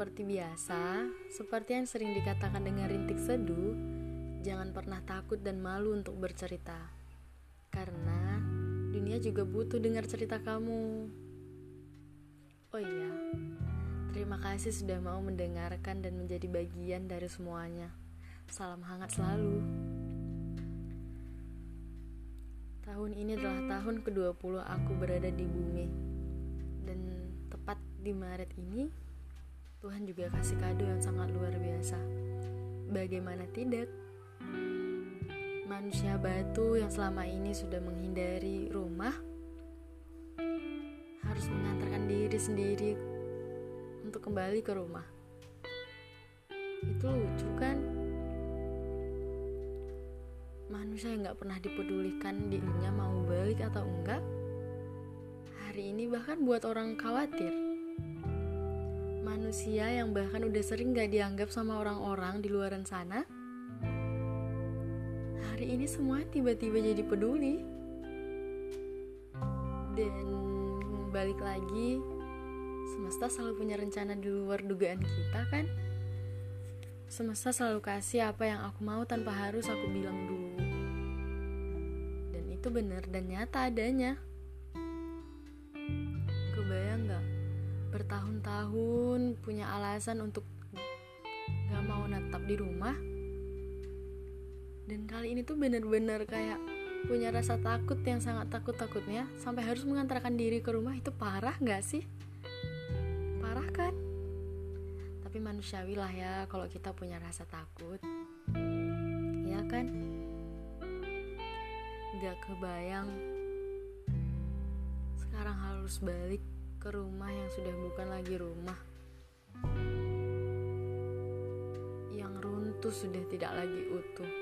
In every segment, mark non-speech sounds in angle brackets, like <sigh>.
Seperti biasa, seperti yang sering dikatakan dengan rintik seduh, jangan pernah takut dan malu untuk bercerita. Karena dunia juga butuh dengar cerita kamu. Oh iya, terima kasih sudah mau mendengarkan dan menjadi bagian dari semuanya. Salam hangat selalu. Tahun ini adalah tahun ke-20 aku berada di bumi. Tepat di Maret ini, Tuhan juga kasih kado yang sangat luar biasa. Bagaimana tidak? Manusia batu yang selama ini sudah menghindari rumah harus mengantarkan diri sendiri untuk kembali ke rumah. Itu lucu kan? manusia yang gak pernah dipedulikan dirinya mau balik atau enggak hari ini bahkan buat orang khawatir manusia yang bahkan udah sering gak dianggap sama orang-orang di luaran sana hari ini semua tiba-tiba jadi peduli dan balik lagi semesta selalu punya rencana di luar dugaan kita kan Semesta selalu kasih apa yang aku mau tanpa harus aku bilang dulu. Dan itu benar dan nyata adanya. Bertahun-tahun punya alasan untuk gak mau natap di rumah. Dan kali ini tuh bener-bener kayak punya rasa takut yang sangat takut-takutnya sampai harus mengantarkan diri ke rumah itu parah gak sih? Parah kan? tapi manusiawi lah ya kalau kita punya rasa takut ya kan gak kebayang sekarang harus balik ke rumah yang sudah bukan lagi rumah. Yang runtuh sudah tidak lagi utuh.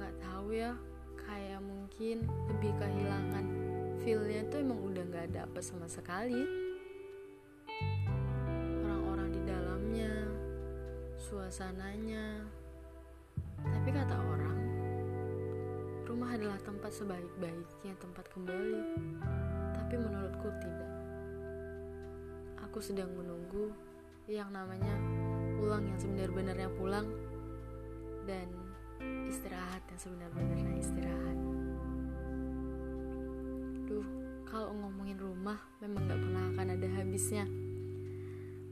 Nggak tahu ya kayak mungkin lebih kehilangan. Feelnya tuh emang udah nggak ada apa sama sekali. Suasananya. Tapi kata orang, rumah adalah tempat sebaik-baiknya tempat kembali. Tapi menurutku tidak. Aku sedang menunggu yang namanya pulang yang sebenar-benarnya pulang dan istirahat yang sebenar-benarnya istirahat. Duh, kalau ngomongin rumah memang gak pernah akan ada habisnya.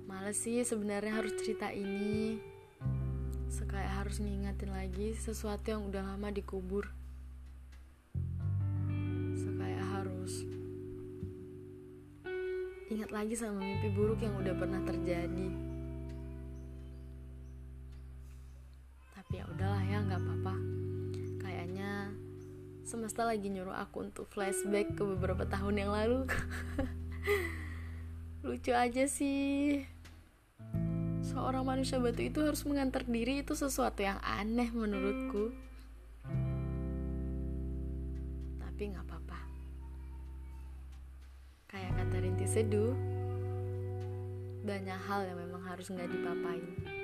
Males sih sebenarnya harus cerita ini. Sekaya harus ngingetin lagi sesuatu yang udah lama dikubur. Ingat lagi sama mimpi buruk yang udah pernah terjadi. Tapi ya udahlah ya, nggak apa-apa. Kayaknya semesta lagi nyuruh aku untuk flashback ke beberapa tahun yang lalu. <laughs> Lucu aja sih seorang manusia batu itu harus mengantar diri itu sesuatu yang aneh menurutku tapi nggak apa-apa kayak kata Rinti Seduh. Banyak hal yang memang harus nggak dipapain